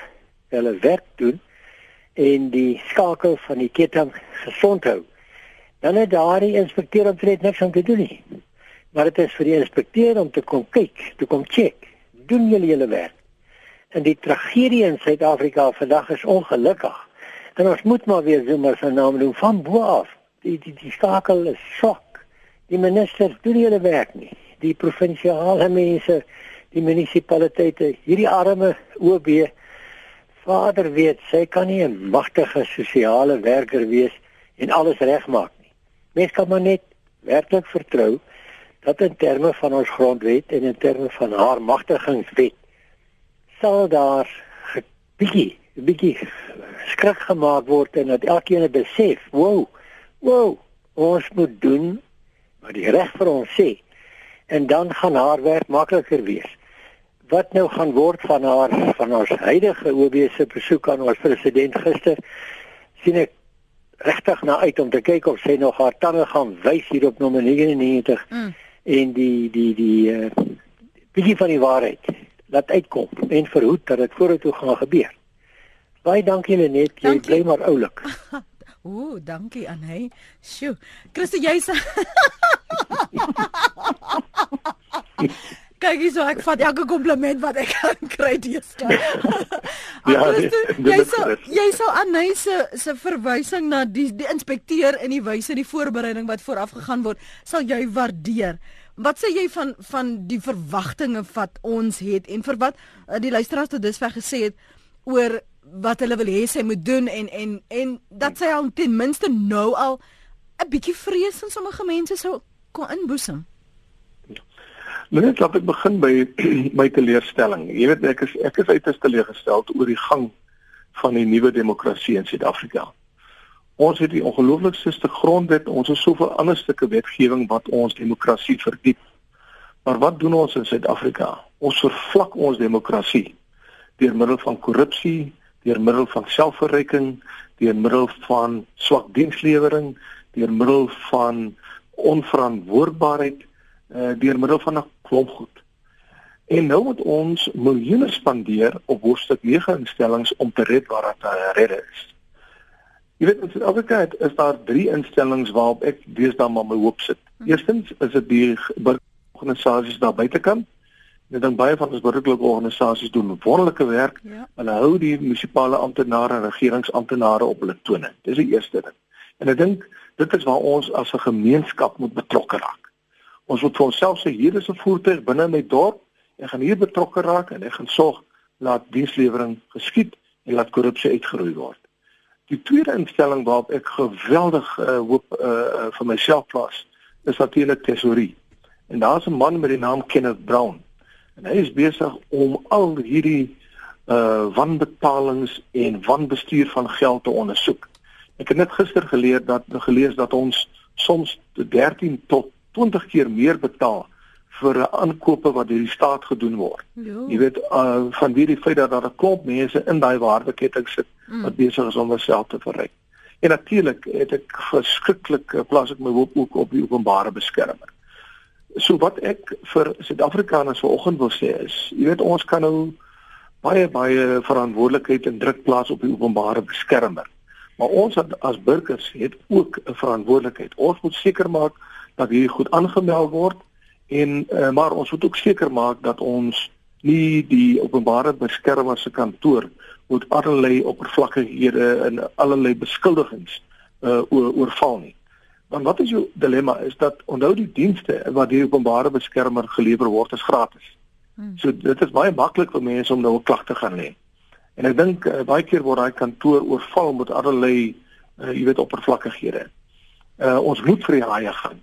hulle werk doen en die skakel van die ketting gesond hou, dan het daardie inspekteur omtrent niks om te doen nie maar dit is vir die inspekteur om te kom kyk, te kom check. Doen julle julle werk? En die tragedie in Suid-Afrika vandag is ongelukkig. En ons moet maar weer Zuma se naam noem van bo af. Die die die skakel is sok. Die minister doen nie hulle werk nie. Die provinsiale mense, die munisipaliteite, hierdie arme OB Vader weet, sy kan nie 'n magtige sosiale werker wees en alles regmaak. Mens kan maar net werklik vertrou dat in terme van ons grondwet en in terme van haar magtigingswet sal daar 'n bietjie 'n bietjie skrik gemaak word en dat elkeen besef, wow, wow, ons moet doen wat die reg vir ons sê en dan gaan haar werk makliker wees. Wat nou gaan word van haar van ons huidige OB se besoek aan ons president gister sien ek regtig na uit om te kyk of sy nog haar tande gaan wys hier op nommer 99. Mm en die die die uh bietjie van die waarheid laat uitkom en verhoed dat dit vorentoe gaan gebeur. Baie dankie Lenet, jy dankie. bly maar oulik. Ooh, dankie aan hy. Sjoe. Christo jy's Kyk hierso, ek vat elke kompliment wat ek kan kry deesdae. ja, jy sou jy sou aan hy se se verwysing na die die inspekteur en die wyse die voorbereiding wat vooraf gegaan word, sal jy waardeer. Wat sê jy van van die verwagtinge wat ons het en vir wat uh, die luisteraars tot dusver gesê het oor wat hulle wil hê sy moet doen en en en dat sy al ten minste nou al 'n bietjie vrees in sommige mense sou kon inboesem. Net laat ek begin by my teleurstelling. Jy weet ek is ek is uiters teleurgestel oor die gang van die nuwe demokrasie in Suid-Afrika. Ons het die ongelooflikste grondwet, ons het soveel ander stukke wetgewing wat ons demokrasie verdiep. Maar wat doen ons in Suid-Afrika? Ons vervlak ons demokrasie deur middel van korrupsie, deur middel van selfverryking, deur middel van swak dienslewering, deur middel van onverantwoordbaarheid uh, deur middel van 'n klomp goed. En nou moet ons miljoene spandeer op hoofstuk 9 instellings om te red waar dit te red is. Jy weet in Suid-Afrika is daar 3 instellings waarop ek deesdae maar my hoop sit. Mhm. Eerstens is dit die organisasies daar buitekant. Ek dink baie van ons burgerlike organisasies doen wonderlike werk. Ja. Hulle hou die munisipale amptenare en regeringsamptenare op hulle tone. Dis die eerste ding. En ek dink dit is waar ons as 'n gemeenskap moet betrokke raak. Ons moet vir onsself sê hier is 'n voertuig binne my dorp en gaan hier betrokke raak en ek gaan sorg laat dienslewering geskied en laat korrupsie uitgeroei word. Die tweede instelling waarop ek geweldig uh, hoop uh, vir myself plaas is natuurlik tesorie. En daar's 'n man met die naam Kenneth Brown en hy is besig om al hierdie uh wanbetalings en wanbestuur van geld te ondersoek. Ek het net gister geleer dat gelees dat ons soms 13 tot 20 keer meer betaal vir aankope wat deur die staat gedoen word. Jo. Jy weet uh, van wie die feit dat daar 'n klomp mense in daai waardeketting sit mm. wat besig is om homself te verryk. En natuurlik het ek verskriklik uh, plaas ek my hoop ook op die openbare beskermer. So wat ek vir Suid-Afrikaners vanoggend wil sê is, jy weet ons kan nou baie baie verantwoordelikheid en druk plaas op die openbare beskermer. Maar ons as burgers het ook 'n verantwoordelikheid. Ons moet seker maak dat hierdie goed aangemeld word en uh, maar ons moet ook seker maak dat ons nie die openbare beskermer se kantoor moet allerlei oppervlakkighede en allerlei beskuldigings uh, oorval nie. Want wat is jou dilemma is dat onthou die dienste wat die openbare beskermer gelewer word is gratis. Hmm. So dit is baie maklik vir mense om nou 'n klag te gaan lê. En ek dink uh, baie keer word daai kantoor oorval met allerlei uh, jy weet oppervlakkighede. Uh, ons moet vir die haie gaan.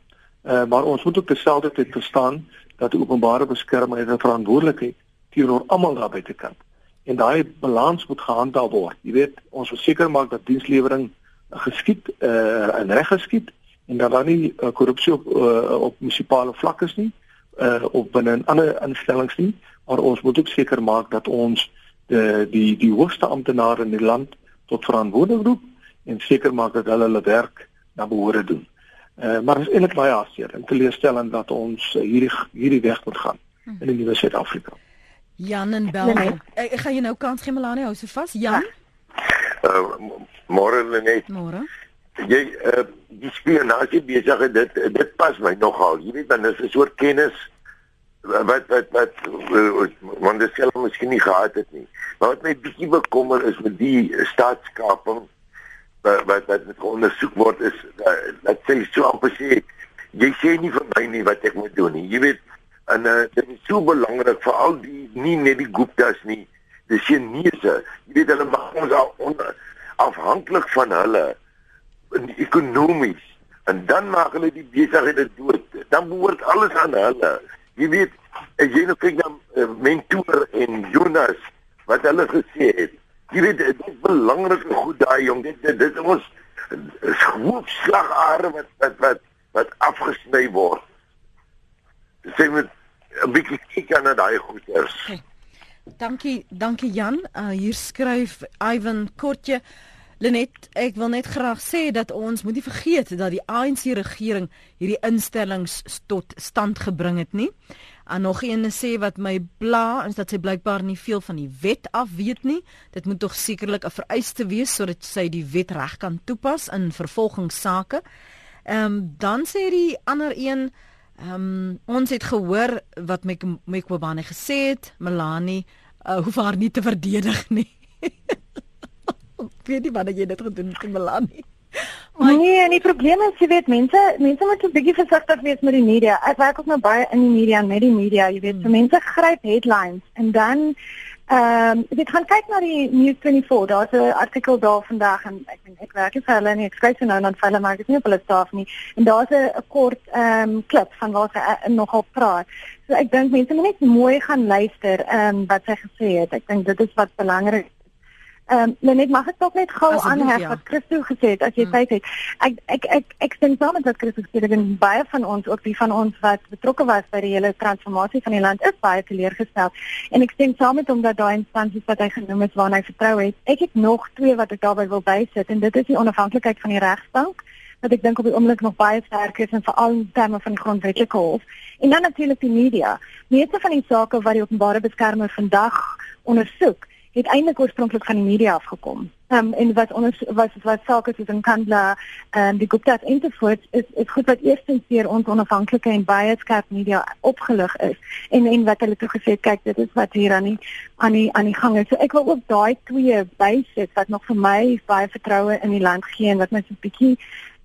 Uh, maar ons moet ook terselfdertyd verstaan dat die openbare beskermer 'n verantwoordelikheid teenoor almal daar buitekant. En daai balans moet gehandhaaf word. Jy weet, ons moet seker maak dat dienslewering geskied uh, en reg geskied en dat daar nie uh, korrupsie op uh, op munisipale vlak is nie uh op binne in ander instellings nie maar ons moet ook seker maak dat ons die die die hoogste amptenare in die land tot verantwoording roep en seker maak dat hulle hulle werk na behoore doen. Uh maar is eintlik baie hartseer en teleurstellend dat ons uh, hierdie hierdie weg moet gaan in die nuwe Suid-Afrika. Jan en Bel. Nee, nee. Ek, ek gaan jou nou kans gee Melanie, hou so vas. Jan. Uh môre net. Môre jy uh, die spionasie besig dit dit pas my nogal jy weet dan is 'n soort kennis wat wat wat want dit self miskien nie gehad het nie maar wat my bietjie bekommer is met die staatskaping wat wat wat met ondersoek word is dat sê so amper sê jy sê nie vir my nie wat ek moet doen nie jy weet en uh, dit is so belangrik vir al die nie net die Guptas nie die Chinese jy weet hulle maak ons al onder afhanklik van hulle ekonomies en dan maak hulle die besighede dood. Dan behoort alles aan hulle. Jy weet, as jy nou kyk na uh, mentor en Jonas wat hulle gesê het. Jy weet dit is belangrik goed daai jong. Dit dit, dit ons hoofslagare wat wat wat wat afgesny word. Sê met 'n bietjie kyk aan daai goeders. Okay. Dankie, dankie Jan. Uh, hier skryf Ivan Kortje Lenet, ek wil net graag sê dat ons moenie vergeet dat die ANC regering hierdie instellings tot stand gebring het nie. En nog een sê wat my bla is dat sy blykbaar nie veel van die wet af weet nie. Dit moet tog sekerlik 'n vereiste wees sodat sy die wet reg kan toepas in vervolgingsake. Ehm um, dan sê die ander een ehm um, ons het gehoor wat Mekwabane gesê het, Melanie uh, hoef haar nie te verdedig nie. weet nie wat jy dit gedoen het, Melanie. Maar nee, en die probleem is jy weet mense mense moet 'n bietjie versigtig wees met die media. Ek werk ook nou baie in die media en met die media, jy weet, hmm. so mense gryp headlines en dan ehm um, dit gaan kyk na die News 24. Daar's 'n artikel daar vandag en ek ek, ek werk vir hulle en ek skryf nou dan vir hulle maar ek is nie op hulle staf nie. En daar's 'n kort ehm um, klip van waar sy uh, nogal praat. So ek dink mense moet net mooi gaan luister ehm um, wat sy gesê het. Ek dink dit is wat belangrik Ehm um, net mag ek dalk net gou aanhef ja. wat Christo gesê het as jy hmm. tyd het. Ek ek ek ek stem saam met wat Christo gesê het en baie van ons ook die van ons wat betrokke was by die hele transformasie van die land is baie teleurgestel. En ek stem saam met hom dat daai instansies wat hy genoem het waarna hy vertrou het. Ek het nog twee wat ek daarbey wil bysit en dit is die onafhanklikheid van die regsbank wat ek dink op die oomblik nog baie sterk is en veral in terme van die grondwetlike hof. En dan natuurlik die media. Meeste van die sake wat die openbare beskermer vandag ondersoek het eintlik oorspronklik van die media afgekom. Ehm um, en wat ons wat wat sake soos in Kandla en um, die Gupta's ensovoorts is is goed wat eerstens deur ons onafhanklike en baie skerp media opgelig is en en wat hulle toe gesê het kyk dit is wat hier aan die aan die aan die gang is. So ek wil ook daai twee bysit wat nog vir my baie vertroue in die land gee en wat my so 'n bietjie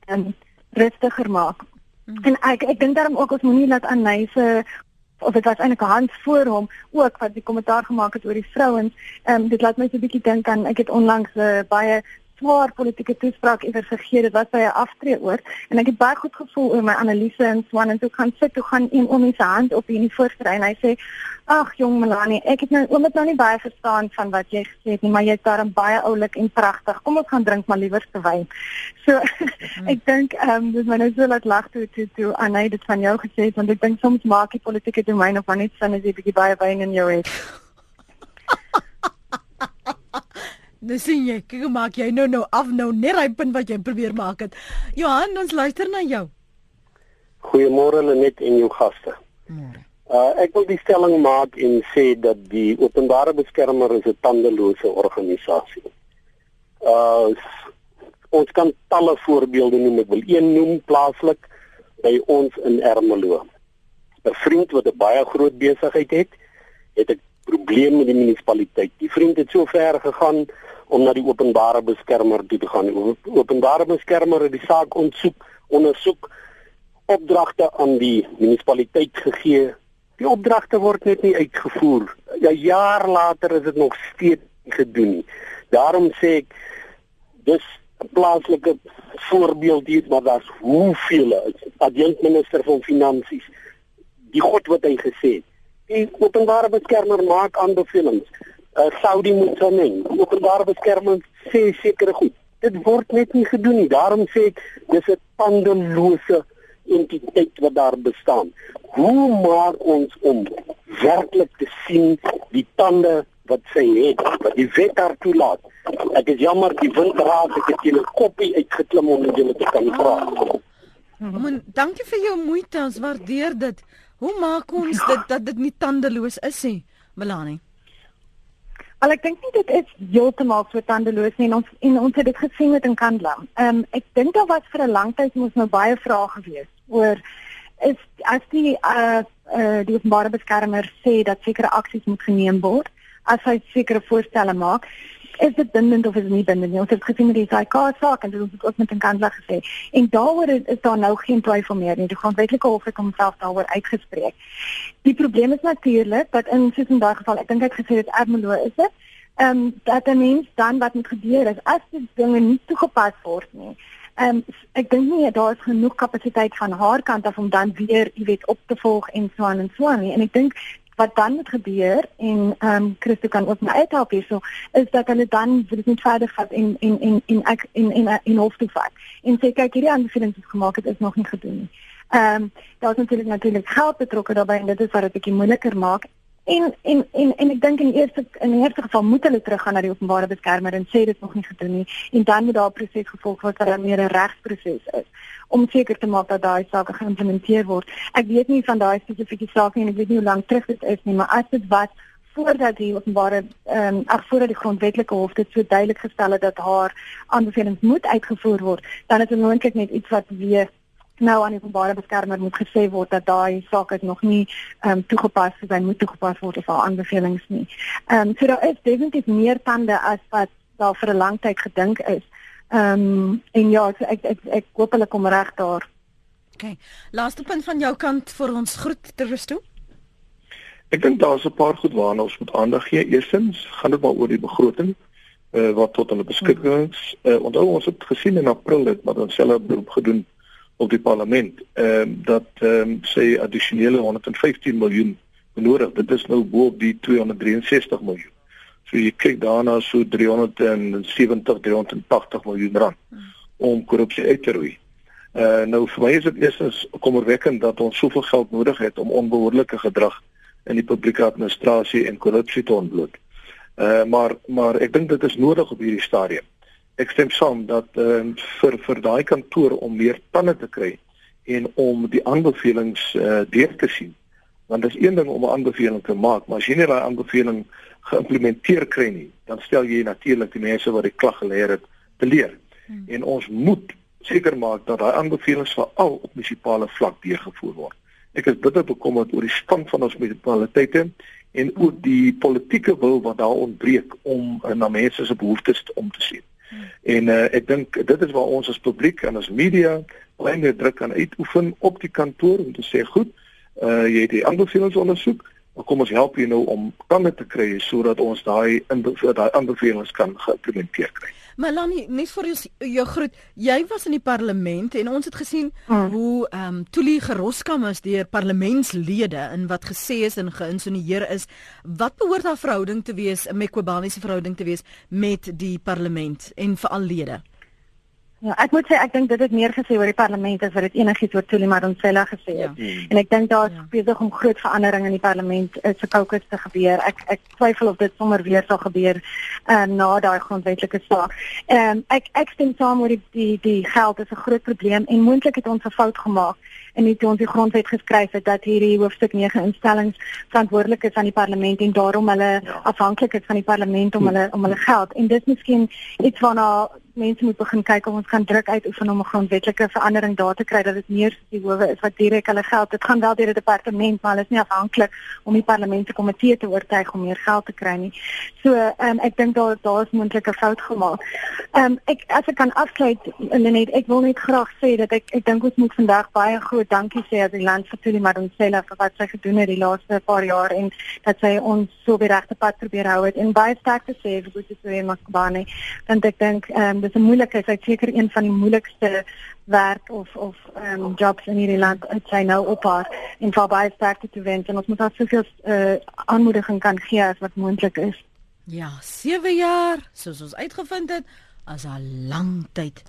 ehm um, rustiger maak. Mm. En ek ek dink daarom ook ons moenie laat aanlyse of dit was eintlik Hans voor hom ook wat die kommentaar gemaak het oor die vrouens. Ehm um, dit laat my so 'n bietjie dink aan ek het onlangs 'n uh, baie swaar politieke toespraak iewers gegee was by 'n aftree oor en ek het baie goed gevoel oor my analise en swan en toe kan sit toe gaan een om sy hand op in die voorste ry en hy sê ag jong Melanie ek het nou oom het nou nie baie verstaan van wat jy gesê het nie maar jy's daarom baie oulik en pragtig. Kom ons gaan drink maar liewer te wyn. So ek dink ehm um, dis my nou so laat lag toe toe toe aan hy dit van jou gesê het want ek dink soms maak die politieke domein of net sin as jy bietjie baie wyn in jou het Nou sien jy, kyk hoe maak jy nou nou af nou net hy punt wat jy probeer maak het. Johan, ons luister na jou. Goeiemôre Lenet en jou gaste. Môre. Uh ek wil die stelling maak en sê dat die openbare beskermer is 'n tandelose organisasie. Uh ons kan talle voorbeelde noem. Ek wil een noem plaaslik by ons in Ermelo. 'n Vriend wat 'n baie groot besigheid het, het 'n probleem met die munisipaliteit. Die vriend het so ver gegaan om na die openbare beskermer toe te gaan. Die openbare beskermer het die saak ontsoek, ondersoek opdragte aan die munisipaliteit gegee. Die opdragte word net nie uitgevoer. Ja jaar later is dit nog steeds nie gedoen nie. Daarom sê ek dis 'n plaaslike voorbeeld hier, maar daar's hoeveel adjunkt minister van finansies die god wat hy gesê het. Die openbare beskermer maak aanbevelings. Uh, Saudi moet sien, openbare beskermer sê sekere goed. Dit word net nie gedoen nie. Daarom sê ek dis 'n tandelose entiteit wat daar bestaan. Hoe maak ons om werklik te sien die tande wat sy het, wat die wet haar toelaat? Ek is jammer die wind raak ek het 'n koppie uitgeklim om julle te kan praat. Man, dankie vir jou moeite, ons waardeer dit. Hoe maak ons dit dat dit nie tandeloos is nie, Melanie? Al ek dink nie dit is heeltemal so tandeloos nie en ons en ons het dit gesien met in Kandla. Ehm um, ek dink daar was vir 'n lang tyd mos nou baie vrae gewees oor is as die uh, uh die openbare beskermer sê dat sekere aksies moet geneem word, as hy sekere voorstelle maak, is dit bindend of is dit nie bindend nie? Ons het gesien met die SAIK saak en dit het ook met 'n kandelaar gesê. En daaroor is, is daar nou geen twyfel meer nie. Die grondwetlike hof het homself daaroor uitgespreek. Die probleem is natuurlik dat in so 'n daai geval, ek dink ek gesê dit Ermelo is dit. Ehm um, dat dan mens dan wat moet gebeur is as die dinge nie toegepas word nie. Ehm um, ek dink nie daar is genoeg kapasiteit van haar kant af om dan weer, jy weet, op te volg en so aan en so aan nie. En ek dink wat dan moet gebeur en ehm um, Christo kan ook my uithelp hierso is dat hulle dan dit net verder vat en en en en ek en en in hof toe vat. En sê kyk hierdie aanbevelings wat gemaak het is nog nie gedoen nie. Ehm um, daar is natuurlik natuurlik geld betrokke daarbey en dit is wat dit 'n bietjie moeiliker maak. En en en en ek dink in eerste in die eerste geval moet hulle teruggaan na die openbare beskermer en sê dit nog nie gedoen nie en dan moet daar 'n proses gevolg word wat dan meer 'n regsproses is om seker te maak dat daai sake geïmplementeer word. Ek weet nie van daai spesifieke saak nie en ek weet nie hoe lank terug dit is nie, maar as dit was voordat die openbare ehm um, ag voordat die grondwetlike hof dit so duidelik gestel het dat haar aanbevelings moet uitgevoer word, dan is dit moontlik net iets wat weer nou aan die openbare beskermer moet gesê word dat daai saak is nog nie ehm um, toegepas soos hy moet toegepas word of haar aanbevelings nie. Ehm um, so daar is definitief meer tande as wat daar vir 'n lang tyd gedink is. Ehm um, en ja, so ek ek ek hoop hulle kom reg daar. OK. Laaste punt van jou kant vir ons groet ter rus toe. Ek dink daar's 'n paar goed waarna ons moet aandag gee. Eerstens gaan dit maar oor die begroting uh, wat tot hulle beskikking is. Uh, onthou ons het gesien in April het wat ons selfe beroep gedoen op die parlement ehm uh, dat ehm um, sê addisionele 115 miljoen benodig. Dit is nou bo op die 263 miljoen. So jy kyk daarna so 370 380 miljoen rand om korrupsie uit te roei. Uh nou vir my is dit eerstens kommerwekkend dat ons soveel geld nodig het om onbehoorlike gedrag in die publieke administrasie en korrupsie te ontbloot. Uh maar maar ek dink dit is nodig op hierdie stadium. Ek stem saam dat uh vir vir daai kantoor om meer tande te kry en om die aanbevelings uh deur te sien. Want dit is een ding om 'n aanbeveling te maak, maar as jy nie daai aanbeveling geïmplementeer kry nie, dan stel jy natuurlik die mense wat die klag geleer het te leer. Hmm. En ons moet seker maak dat daai aanbevelings veral op munisipale vlak deurgevoer word. Ek is bitter bekommerd oor die stand van ons munisipaliteite en ook die politieke wil wat daar ontbreek om uh, na mense se behoeftes om te sien. En uh, ek dink dit is waar ons as publiek en as media baie meer druk kan uitoefen op die kantoor om te sê goed, uh, jy het die aanbevelings ondersoek, kom ons help jou nou om kanne te kry sodat ons daai daai aanbevelings kan geïmplementeer kry. Melanie, net vir jou, jou groet. Jy was in die parlement en ons het gesien hmm. hoe ehm um, Tuli geroskam is deur parlementslede in wat gesê is en geïnsinueer is wat behoort haar verhouding te wees, 'n Mekobani se verhouding te wees met die parlement en veral lede. Ja, ek moet sê ek dink dit het meer gesê oor die parlement as wat dit enigiets oor Tuli Madonsela gesê het. Ja. En ek dink daar is ja. besig om groot verandering in die parlement uh, se kokes te gebeur. Ek ek twyfel of dit sommer weer sal gebeur uh, na daai grondwetlike saak. Ehm um, ek ek stem saam oor die die die geld is 'n groot probleem en moontlik het ons 'n fout gemaak die toe ons die grondwet geskryf het dat hierdie hoofstuk 9 instellings verantwoordelik is aan die parlement en daarom hulle ja. afhanklik is van die parlement om hulle om hulle geld en dis miskien iets waarna mense moet begin kyk of ons kan druk uitoefen om 'n grondwetlike verandering daar te kry dat dit meer die howe is wat direk hulle geld. Dit gaan wel deur die departement, maar hulle is nie afhanklik om die parlement se komitee te oortuig om meer geld te kry nie. So, ehm um, ek dink daar daar is moontlik 'n fout gemaak. Ehm um, ek as ek kan afsluit net ek wil net graag sê dat ek ek dink ons moet vandag baie groot dankie sê aan die land vir Tuli Madonsela vir wat sy gedoen het die laaste paar jaar en dat sy ons so op die regte pad probeer hou het en baie sterk te sê vir Boetie Makbane. Want ek dink ehm um, dis 'n moeilike, hy's seker een van die moeilikste werk of of ehm um, jobs in hierdie land uit sy nou op haar en vir baie sterkte te wens en ons moet haar soveel uh, aanmoediging kan gee as wat moontlik is. Ja, 7 jaar, soos ons uitgevind het, as 'n lang tyd.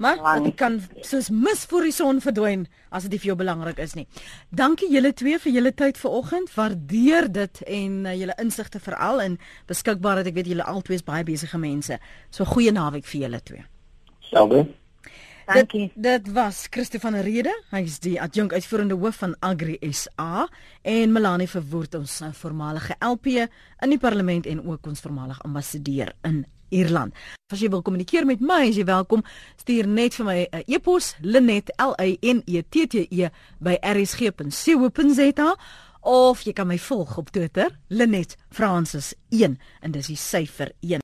Maar dit kan soos mis voor die son verdwyn as dit vir jou belangrik is nie. Dankie julle twee vir julle tyd vanoggend. Waardeer dit en uh, julle insigte veral en beskikbaar dat ek weet julle albei is baie besige mense. So goeie naweek vir julle twee. Selfde. Dankie. Dit, dit was Christo van der Rede. Hy is die adjunk uitvoerende hoof van Agri SA en Melanie Verwoerd ons nou voormalige LP in die parlement en ook ons voormalige ambassadeur in Ierland. As jy wil kommunikeer met my, as jy welkom, stuur net vir my 'n uh, e-pos linet l a n e t t e by rsg.co.za of jy kan my volg op Twitter linet francis 1 en dis die syfer 1